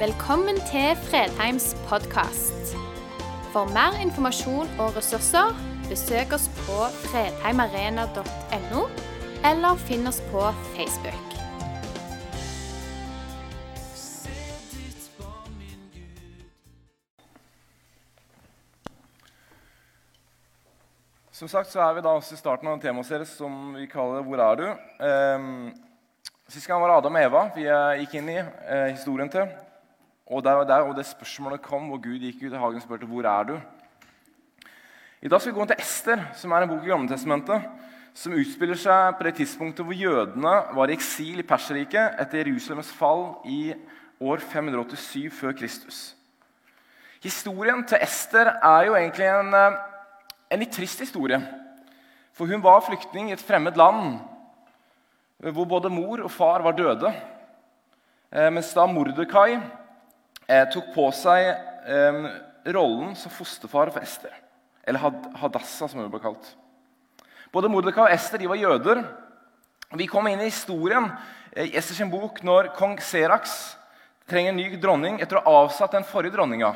Velkommen til Fredheims podkast. For mer informasjon og ressurser, besøk oss på fredheimarena.no, eller finn oss på Facebook. Som sagt så er vi da også i starten av en temaserie som vi kaller 'Hvor er du?' Um, Sist gang var Adam og Eva vi eh, gikk inn i uh, historien til. Og der, der og det spørsmålet kom hvor Gud gikk ut i hagen og spurte hvor er du I dag skal vi gå til Ester, som er en bok i Gamletestamentet, som utspiller seg på det tidspunktet hvor jødene var i eksil i Perserriket etter Jerusalems fall i år 587 før Kristus. Historien til Ester er jo egentlig en, eh, en litt trist historie. For hun var flyktning i et fremmed land hvor både mor og far var døde. Eh, mens da Mordekai eh, tok på seg eh, rollen som fosterfar for Ester. Eller Had Hadassa, som hun ble kalt. Både Mordekai og Ester var jøder. Vi kommer inn i historien i Esters bok når kong Seraks trenger en ny dronning etter å ha avsatt den forrige dronninga.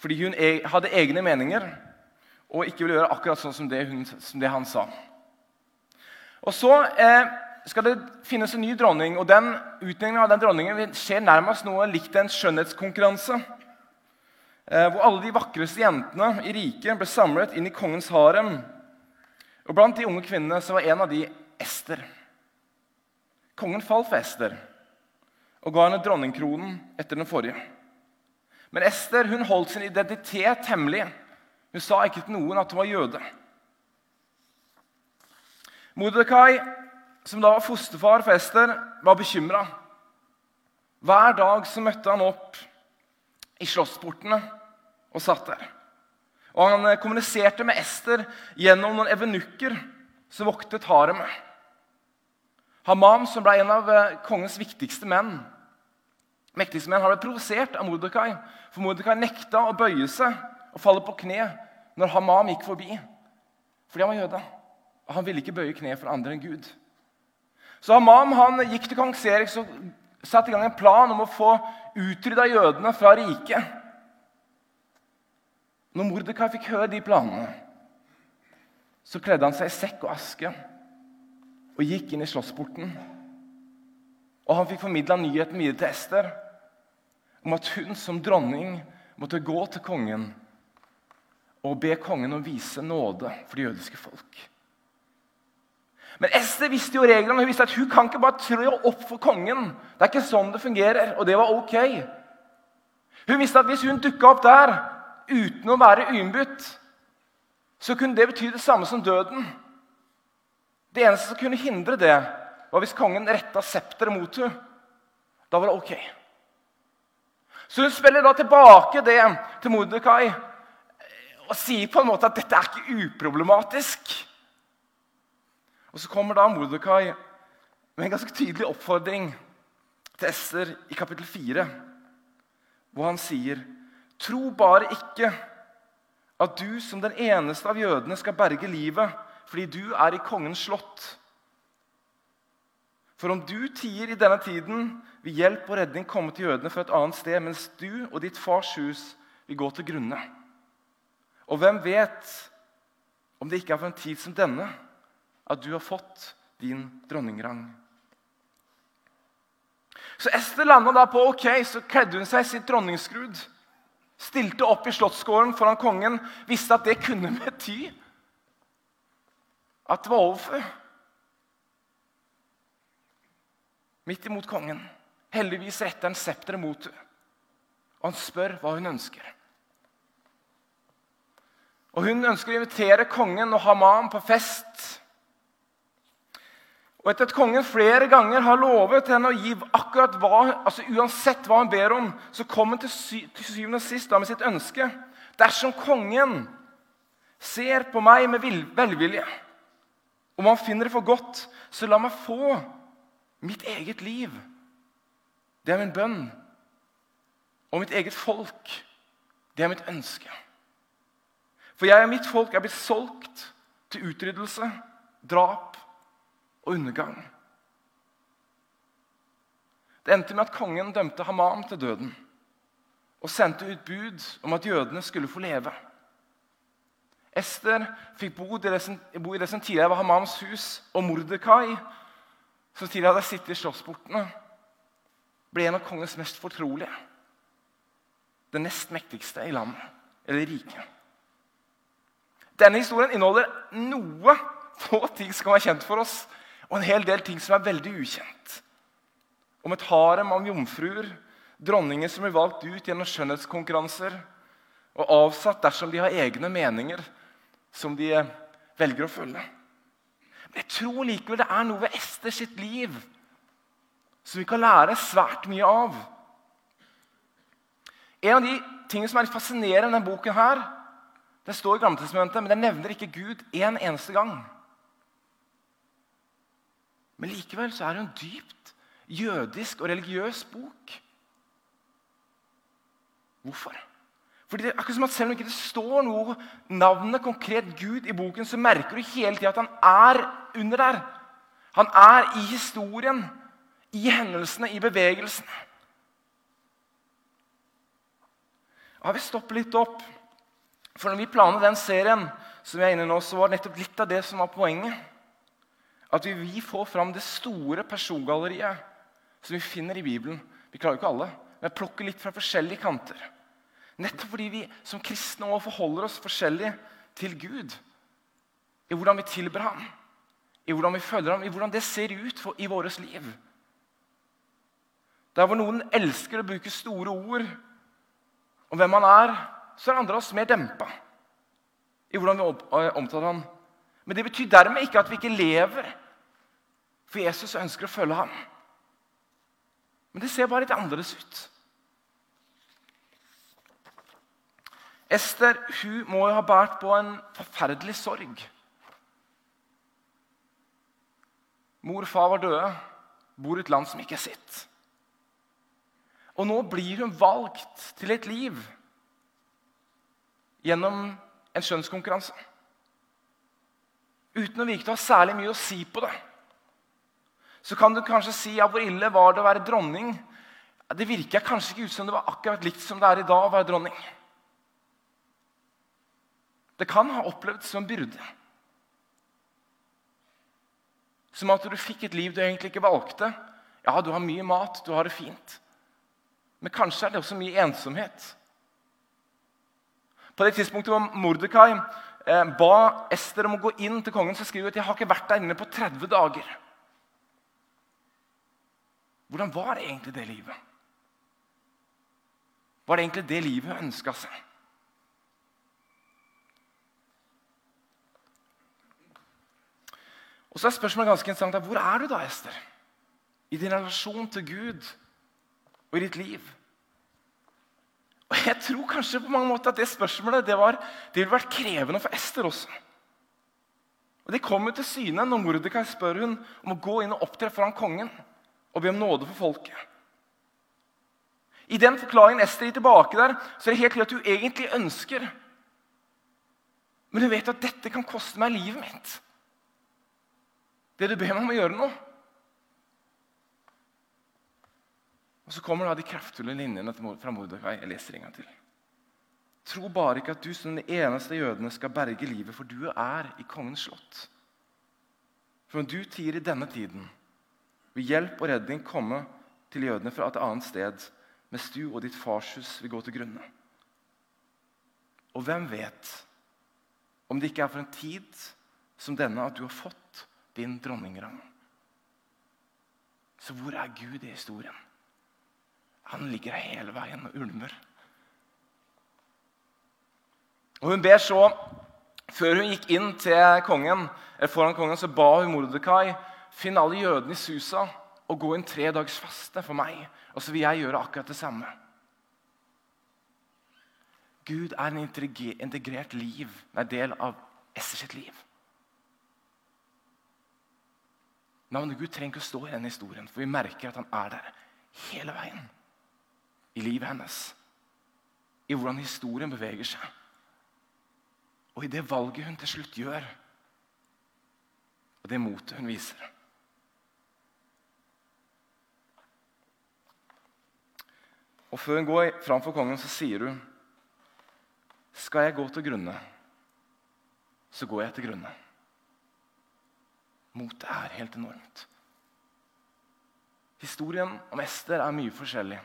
Fordi hun e hadde egne meninger og ikke ville gjøre akkurat sånn som det, hun, som det han sa. Og så eh, skal det finnes en ny dronning, og den utnevningen av den dronningen skjer nærmest noe likt en skjønnhetskonkurranse. Eh, hvor alle de vakreste jentene i riket ble samlet inn i kongens harem. Og Blant de unge kvinnene så var en av de Ester. Kongen falt for Ester og ga henne dronningkronen etter den forrige. Men Ester hun holdt sin identitet hemmelig. Hun sa ikke til noen at hun var jøde. Mordekai som da var fosterfar for Ester, var bekymra. Hver dag så møtte han opp i slåssportene og satt der. Og Han eh, kommuniserte med Ester gjennom noen evenukker som voktet haremet. Hamam, som ble en av eh, kongens viktigste menn, mektigste menn, han ble provosert av Mordekai. For Mordekai nekta å bøye seg og falle på kne når Hamam gikk forbi. Fordi han var jøde. Og han ville ikke bøye kne for andre enn Gud. Så Hamam han gikk til kong Serik og satte i gang en plan om å få utrydda jødene fra riket. Når Mordekai fikk høre de planene, så kledde han seg i sekk og aske og gikk inn i slåssporten. Og han fikk formidla nyheten videre til Ester om at hun som dronning måtte gå til kongen og be kongen å vise nåde for det jødiske folk. Men Ester visste jo reglene. Hun visste at hun kan ikke bare trå opp for kongen. Det er ikke sånn det fungerer, og det var ok. Hun visste at hvis hun dukka opp der uten å være uinnbudt, så kunne det bety det samme som døden. Det eneste som kunne hindre det, var hvis kongen retta septeret mot henne. Da var det ok. Så hun spiller da tilbake det til Mordekai og sier på en måte at dette er ikke uproblematisk. Og Så kommer da Mordekai med en ganske tydelig oppfordring til Ester i kapittel 4, hvor han sier Tro bare ikke at du som den eneste av jødene skal berge livet fordi du er i kongens slott. For om du tier i denne tiden, vil hjelp og redning komme til jødene fra et annet sted, mens du og ditt fars hus vil gå til grunne. Og hvem vet om det ikke er for en tid som denne at du har fått din dronningrang. Så Ester landa da på ok, så kledde hun seg sitt dronningskrud. Stilte opp i slottsgården foran kongen, visste at det kunne bety at det var overfor. Midt imot kongen. Heldigvis retter han septeret mot henne, og han spør hva hun ønsker. Og Hun ønsker å invitere kongen og Haman på fest og etter at kongen flere ganger har lovet henne å gi akkurat hva, altså uansett hva hun ber om, så kommer han til, sy til syvende og sist da med sitt ønske. Dersom kongen ser på meg med velvilje, om han finner det for godt, så la meg få mitt eget liv. Det er min bønn. Og mitt eget folk, det er mitt ønske. For jeg og mitt folk er blitt solgt til utryddelse, drap og undergang. Det endte med at kongen dømte Hamam til døden og sendte ut bud om at jødene skulle få leve. Ester fikk bo i det som, tidligere var Hamams hus, og Mordekai, som tidligere hadde sittet i slottsportene, ble en av kongens mest fortrolige. Den nest mektigste i landet, eller riket. Denne historien inneholder noe få ting som kan være kjent for oss, og en hel del ting som er veldig ukjent. Om et harem av jomfruer, dronninger som blir valgt ut gjennom skjønnhetskonkurranser og avsatt dersom de har egne meninger som de velger å følge. Men jeg tror likevel det er noe ved Ester sitt liv som vi kan lære svært mye av. En av de tingene som er litt fascinerende i denne boken, her, det står i Gammeltestamentet, men den nevner ikke Gud en eneste gang. Men likevel så er det en dypt jødisk og religiøs bok. Hvorfor? Fordi det er akkurat som at Selv om det ikke står noe navnet konkret Gud i boken, så merker du hele tida at han er under der. Han er i historien, i hendelsene, i bevegelsene. Ja, vi stopper litt opp. For når vi planla den serien, som vi er inne i nå, så var det nettopp litt av det som var poenget. At vi, vi får fram det store persongalleriet som vi finner i Bibelen. Vi klarer jo ikke alle, men plukker litt fra forskjellige kanter. Nettopp fordi vi som kristne også forholder oss forskjellig til Gud. I hvordan vi tilber ham, i hvordan vi følger ham, i hvordan det ser ut for, i vårt liv. Der hvor noen elsker å bruke store ord om hvem han er, så er andre av oss mer dempa i hvordan vi eh, omtaler ham. Men det betyr dermed ikke at vi ikke lever for Jesus ønsker å følge ham. Men det ser bare litt annerledes ut. Ester hun må jo ha båret på en forferdelig sorg. Mor og far var døde, bor i et land som ikke er sitt. Og nå blir hun valgt til et liv gjennom en skjønnskonkurranse. Uten å virke til å ha særlig mye å si på det. Så kan du kanskje si ja, hvor ille var det å være dronning. Det virker kanskje ikke ut som det var akkurat likt som det er i dag å være dronning. Det kan ha opplevd som en byrde. Som at du fikk et liv du egentlig ikke valgte. Ja, du har mye mat, du har det fint. Men kanskje er det også mye ensomhet. På det tidspunktet hvor Mordekai ba Ester om å gå inn til kongen, så skriver hun at jeg har ikke vært der inne på 30 dager. Hvordan var det egentlig det livet? Var det egentlig det livet hun ønska seg? Og så er spørsmålet ganske interessant. Hvor er du da, Ester? I din relasjon til Gud og i ditt liv? Og Jeg tror kanskje på mange måter at det spørsmålet det, var, det ville vært krevende for Ester også. Og Det kommer til syne når Mordekai spør hun om å gå inn og opptre foran kongen og be om nåde for folket. I den forklaringen Ester gir tilbake der, så er det helt klart at hun egentlig ønsker Men hun vet at dette kan koste meg livet mitt. Det du ber meg om å gjøre noe. Og Så kommer da de kraftfulle linjene fra Mordekai. Jeg leser en gang til. Tro bare ikke at du som den eneste jødene skal berge livet, for du er i kongens slott. For om du tier i denne tiden, vil hjelp og redning komme til jødene fra et annet sted, mens du og ditt farshus vil gå til grunne. Og hvem vet om det ikke er for en tid som denne at du har fått din dronningrang. Så hvor er Gud i historien? Han ligger hele veien og ulmer. Og Hun ber så, Før hun gikk inn til kongen, eller foran kongen, så ba hun Mordekai finn alle jødene i Susa og gå inn tre dags faste for meg. Og så vil jeg gjøre akkurat det samme. Gud er en integrert liv, en del av Esser sitt liv. Navnet Gud trenger ikke å stå i denne historien, for vi merker at han er der hele veien i livet hennes. I hvordan historien beveger seg. Og i det valget hun til slutt gjør, og det motet hun viser. Og før hun går framfor kongen, så sier hun Skal jeg gå til grunne, så går jeg til grunne. Motet er helt enormt. Historien om Ester er mye forskjellig.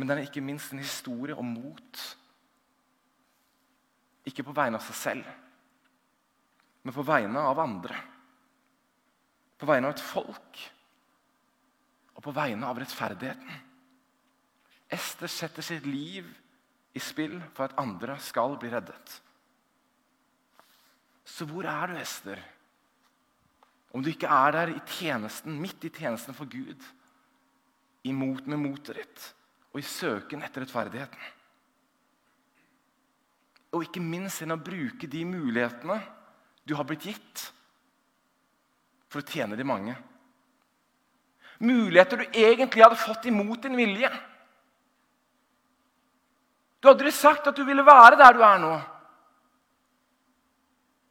Men den er ikke minst en historie om mot. Ikke på vegne av seg selv, men på vegne av andre. På vegne av et folk og på vegne av rettferdigheten. Ester setter sitt liv i spill for at andre skal bli reddet. Så hvor er du, Ester? Om du ikke er der i tjenesten, midt i tjenesten for Gud, imot med motet ditt og i søken etter rettferdigheten. Og ikke minst gjennom å bruke de mulighetene du har blitt gitt for å tjene de mange. Muligheter du egentlig hadde fått imot din vilje. Du hadde aldri sagt at du ville være der du er nå.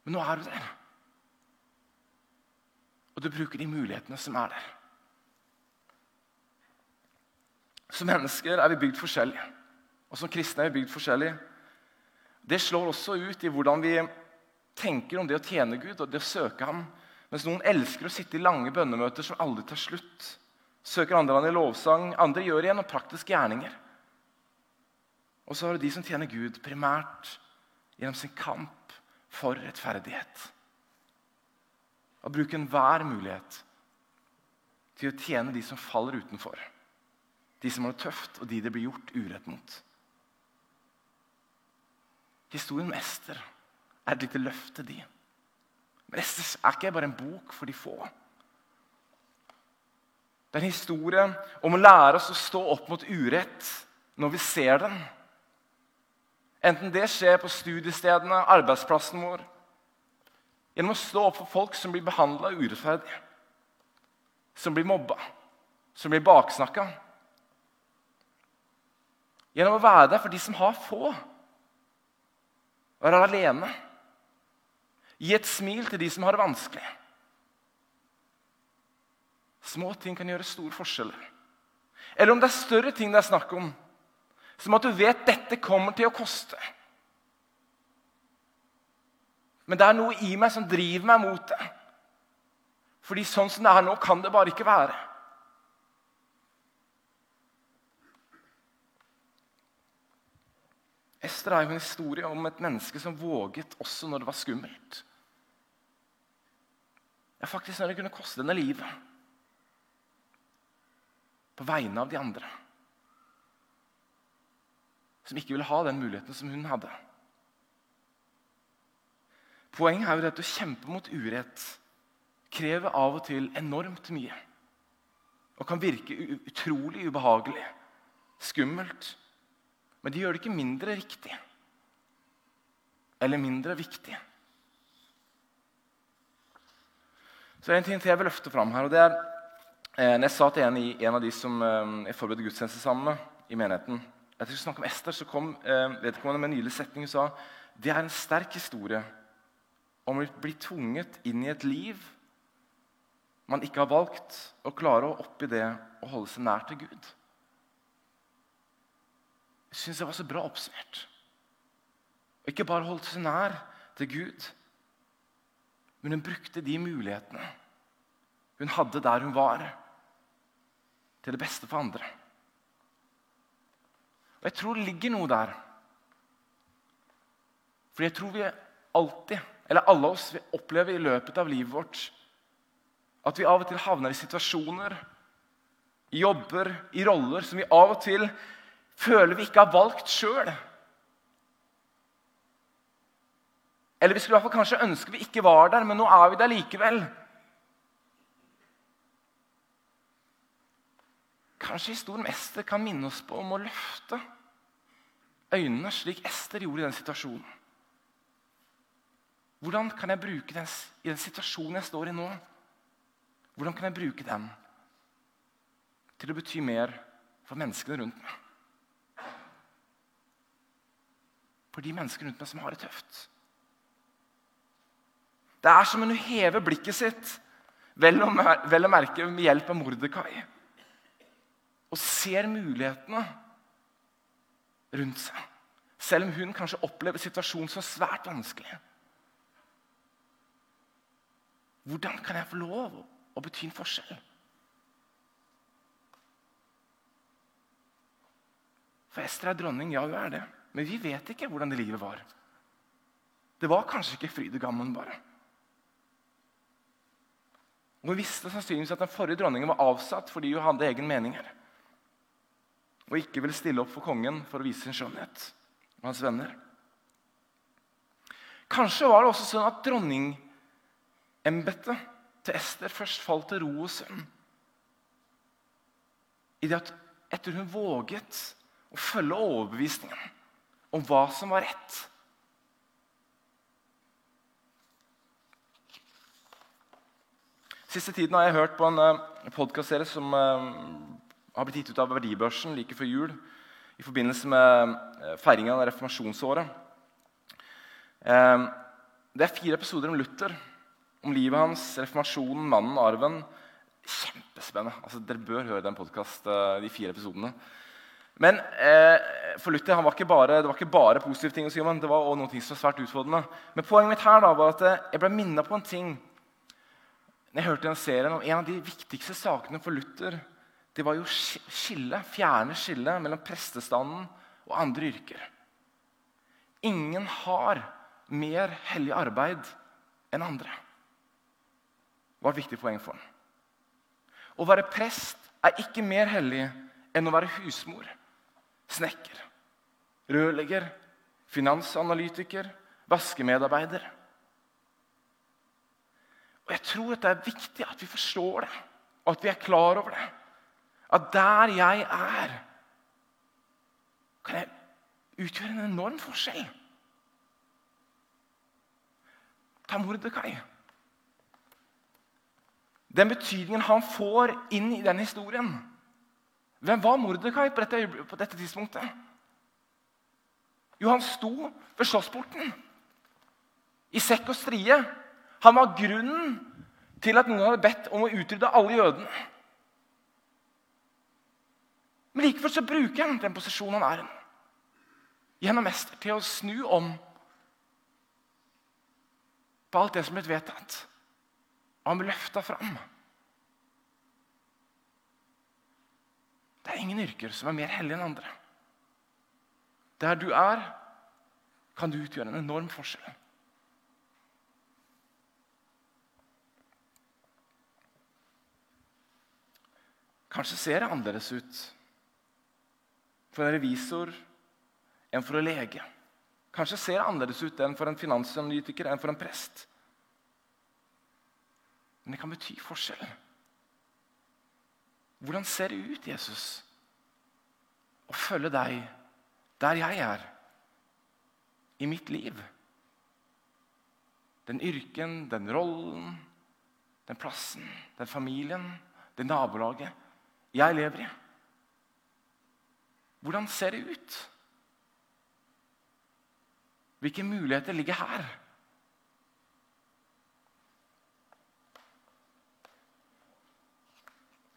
Men nå er du der. Og du bruker de mulighetene som er der. Som mennesker er vi bygd forskjellig. Og som kristne er vi bygd forskjellig. Det slår også ut i hvordan vi tenker om det å tjene Gud og det å søke ham. Mens noen elsker å sitte i lange bønnemøter som aldri tar slutt. Søker andre land i lovsang. Andre gjør det gjennom praktiske gjerninger. Og så har du de som tjener Gud primært gjennom sin kamp for rettferdighet. Og bruker enhver mulighet til å tjene de som faller utenfor. De som har det tøft, og de det blir gjort urett mot. Historien om Ester er et lite løft til de. Men Ester er ikke bare en bok for de få. Det er en historie om å lære oss å stå opp mot urett når vi ser den. Enten det skjer på studiestedene, arbeidsplassen vår, gjennom å stå opp for folk som blir behandla urettferdig, som blir mobba, som blir baksnakka. Gjennom å være der for de som har få, være alene. Gi et smil til de som har det vanskelig. Små ting kan gjøre store forskjeller. Eller om det er større ting det er snakk om, som at du vet dette kommer til å koste. Men det er noe i meg som driver meg mot det. Fordi sånn som det er nå, kan det bare ikke være. Ester er jo en historie om et menneske som våget også når det var skummelt. Ja, faktisk når det kunne koste henne livet. På vegne av de andre som ikke ville ha den muligheten som hun hadde. Poenget er jo at å kjempe mot urett krever av og til enormt mye. Og kan virke utrolig ubehagelig, skummelt. Men det gjør det ikke mindre riktig eller mindre viktig. Så det er en ting til jeg vil løfte fram her. og det er eh, når Jeg sa til en, en av de som eh, jeg forberedte gudstjeneste sammen med i menigheten etter å snakke om Ester så kom eh, vedkommende med en nylig setning og sa det er en sterk historie om å bli tvunget inn i et liv man ikke har valgt, og klare å oppi det og holde seg nær til Gud. Jeg syns det var så bra oppsummert. Ikke bare holdt seg nær til Gud, men hun brukte de mulighetene hun hadde der hun var, til det beste for andre. Og jeg tror det ligger noe der. For jeg tror vi alltid, eller alle oss, vi opplever i løpet av livet vårt at vi av og til havner i situasjoner, i jobber, i roller som vi av og til føler vi ikke har valgt sjøl. Eller vi skulle i hvert fall kanskje ønske vi ikke var der, men nå er vi der likevel. Kanskje historien Ester kan minne oss på om å løfte øynene, slik Ester gjorde i den situasjonen. Hvordan kan jeg bruke den i den situasjonen jeg står i nå? Hvordan kan jeg bruke den til å bety mer for menneskene rundt meg? For de menneskene rundt meg som har det tøft. Det er som om hun hever blikket sitt, vel å merke med hjelp av Mordekai og ser mulighetene rundt seg. Selv om hun kanskje opplever situasjonen som svært vanskelig. Hvordan kan jeg få lov å bety en forskjell? For Ester er dronning, ja, hun er det. Men vi vet ikke hvordan det livet var. Det var kanskje ikke fryd og gammen, bare. Hun visste sannsynligvis at den forrige dronningen var avsatt fordi hun hadde egen meninger. Og ikke ville stille opp for kongen for å vise sin skjønnhet og hans venner. Kanskje var det også sånn at dronningembetet til Ester først falt til ro hos henne. I det at etter hun våget å følge overbevisningen om hva som var rett Siste tiden har jeg hørt på en uh, podkastserie som uh, har blitt gitt ut av Verdibørsen like før jul i forbindelse med uh, feiringen av reformasjonsåret. Det er fire episoder om Luther, om livet hans, reformasjonen, mannen, arven. Kjempespennende. Altså, dere bør høre den podcast, de fire episodene. Men for Luther var bare, det var ikke bare positive ting å si om ham. Det var også noe som var svært utfordrende. Men poenget mitt her da, var at jeg ble minnet på en ting når jeg hørte den serien om En av de viktigste sakene for Luther det var jo skille, fjerne skillet mellom prestestanden og andre yrker. Ingen har mer hellig arbeid enn andre. Det var et viktig poeng for ham. Å være prest er ikke mer hellig enn å være husmor, snekker, rørlegger, finansanalytiker, vaskemedarbeider. Og Jeg tror at det er viktig at vi forstår det, og at vi er klar over det. At der jeg er, kan jeg utgjøre en enorm forskjell. Ta Mordekai. Den betydningen han får inn i den historien. Hvem var Mordekai på dette, på dette tidspunktet? Jo, han sto ved slåssporten i sekk og strie han var grunnen til at noen hadde bedt om å utrydde alle jødene. Men likevel så bruker han den posisjonen han er i, gjennom mester til å snu om på alt det som er blitt vedtatt. Og han blir løfta fram. Det er ingen yrker som er mer hellige enn andre. Der du er, kan du utgjøre en enorm forskjell. Kanskje ser det annerledes ut for en revisor enn for en lege. Kanskje ser det annerledes ut enn for en finansanalytiker enn for en prest. Men det kan bety forskjell. Hvordan ser det ut, Jesus, å følge deg der jeg er, i mitt liv? Den yrken, den rollen, den plassen, den familien, det nabolaget jeg lever i. Hvordan ser det ut? Hvilke muligheter ligger her?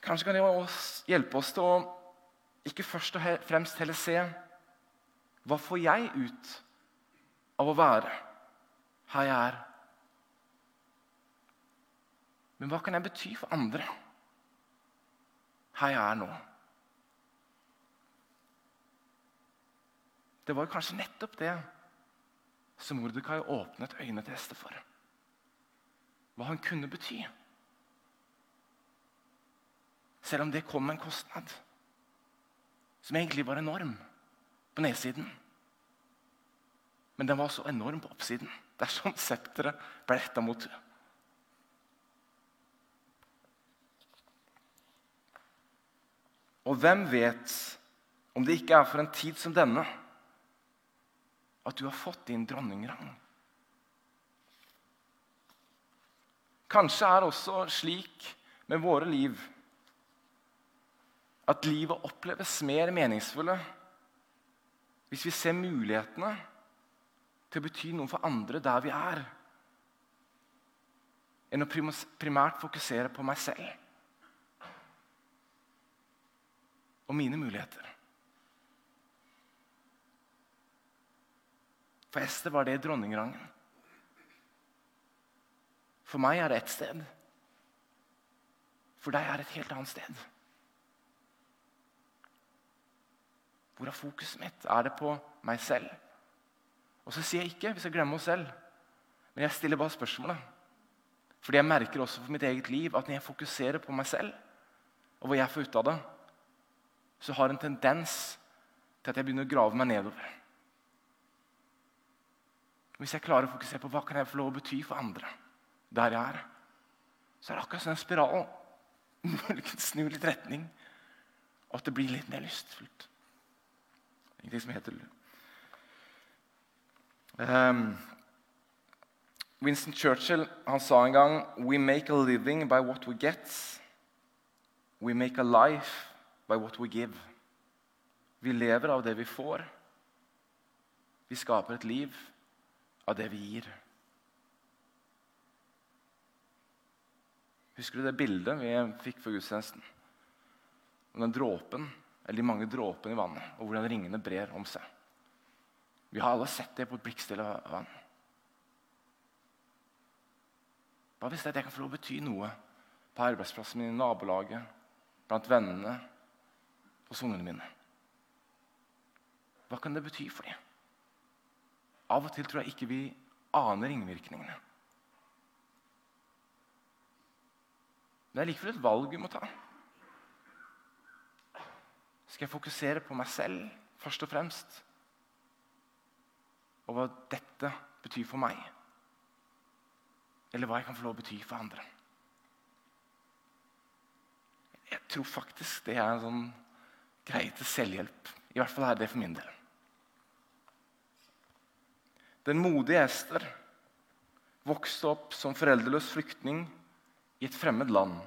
Kanskje kan det hjelpe oss til å ikke først og fremst heller se hva får jeg ut av å være her jeg er? Men hva kan jeg bety for andre? her jeg er nå. Det var kanskje nettopp det som Mordekai åpnet øynene til Ester for. Hva han kunne bety. Selv om det kom med en kostnad som egentlig var enorm på nedsiden. Men den var så enorm på oppsiden dersom septeret ble retta mot henne. Og hvem vet om det ikke er for en tid som denne at du har fått din dronningrang? Kanskje er også slik med våre liv at livet oppleves mer meningsfulle hvis vi ser mulighetene til å bety noe for andre der vi er, enn å primært fokusere på meg selv. og mine muligheter. For Ester var det dronningrangen. For meg er det ett sted. For deg er det et helt annet sted. Hvor er fokuset mitt? Er det på meg selv? Og så sier jeg ikke vi skal glemme oss selv, men jeg stiller bare spørsmålet. Fordi jeg merker også for mitt eget liv at når jeg fokuserer på meg selv, og hva jeg får ut av det, så har en tendens til at jeg begynner å grave meg nedover. Hvis jeg klarer å fokusere på hva kan jeg få lov å bety for andre, der jeg er, så er det akkurat som en spiral. Du kan snu litt retning, og at det blir litt mer lystfullt. Ingenting som heter um, Winston Churchill han sa en gang We make a living by what we get. We make a life by what we give. Vi lever av det vi får. Vi skaper et liv av det vi gir. Husker du det bildet vi fikk for gudstjenesten? Den dråpen, eller de mange dråpene i vannet, og hvordan ringene brer om seg. Vi har alle sett det på et blikkstille vann. Hva hvis det at jeg kan få lov å bety noe på arbeidsplassen min, i nabolaget, blant vennene, hos ungene mine? Hva kan det bety for dem? Av og til tror jeg ikke vi aner ringvirkningene. Det er likevel et valg vi må ta. Skal jeg fokusere på meg selv først og fremst? Og hva dette betyr for meg? Eller hva jeg kan få lov å bety for andre? Jeg tror faktisk det er en sånn greie til selvhjelp. I hvert fall er det for min del. Den modige Ester vokste opp som foreldreløs flyktning i et fremmed land,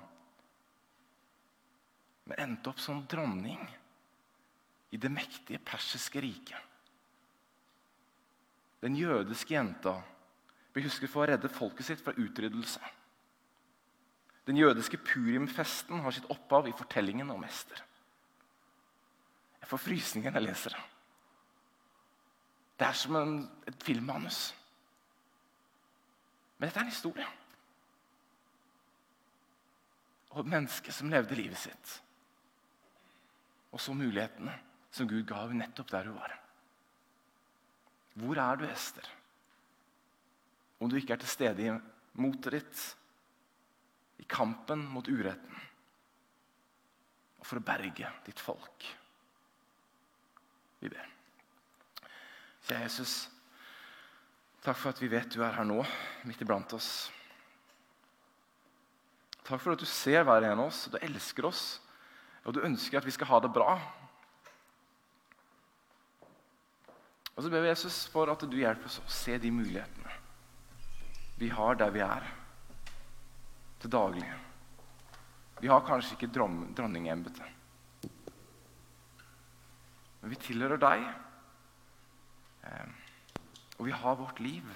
men endte opp som dronning i det mektige persiske riket. Den jødiske jenta blir husket for å redde folket sitt fra utryddelse. Den jødiske purimfesten har sitt opphav i fortellingen om Ester. Jeg får frysninger når jeg leser det. Det er som en, et filmmanus. Men dette er en historie. Og et menneske som levde livet sitt. Og så mulighetene som Gud ga henne nettopp der hun var. Hvor er du, Ester? Om du ikke er til stede i motet ditt, i kampen mot uretten, og for å berge ditt folk. Vi ber. Kjære Jesus, takk for at vi vet du er her nå, midt iblant oss. Takk for at du ser hver en av oss, og du elsker oss, og du ønsker at vi skal ha det bra. Og så ber vi Jesus for at du hjelper oss å se de mulighetene vi har der vi er, til daglig. Vi har kanskje ikke dronningembetet, men vi tilhører deg. Ehm, og vi har vårt liv.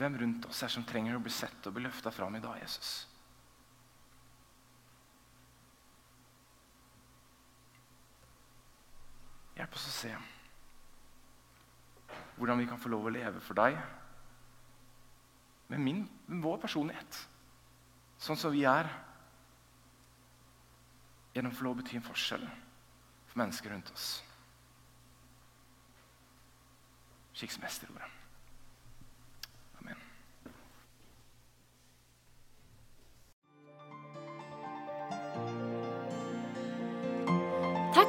Hvem rundt oss er som trenger å bli sett og bli løfta fram i dag, Jesus? Hjelp oss å se hvordan vi kan få lov å leve for deg med, min, med vår personlighet, sånn som vi er, gjennom å få lov å bety en forskjell for mennesker rundt oss. slik som Ester.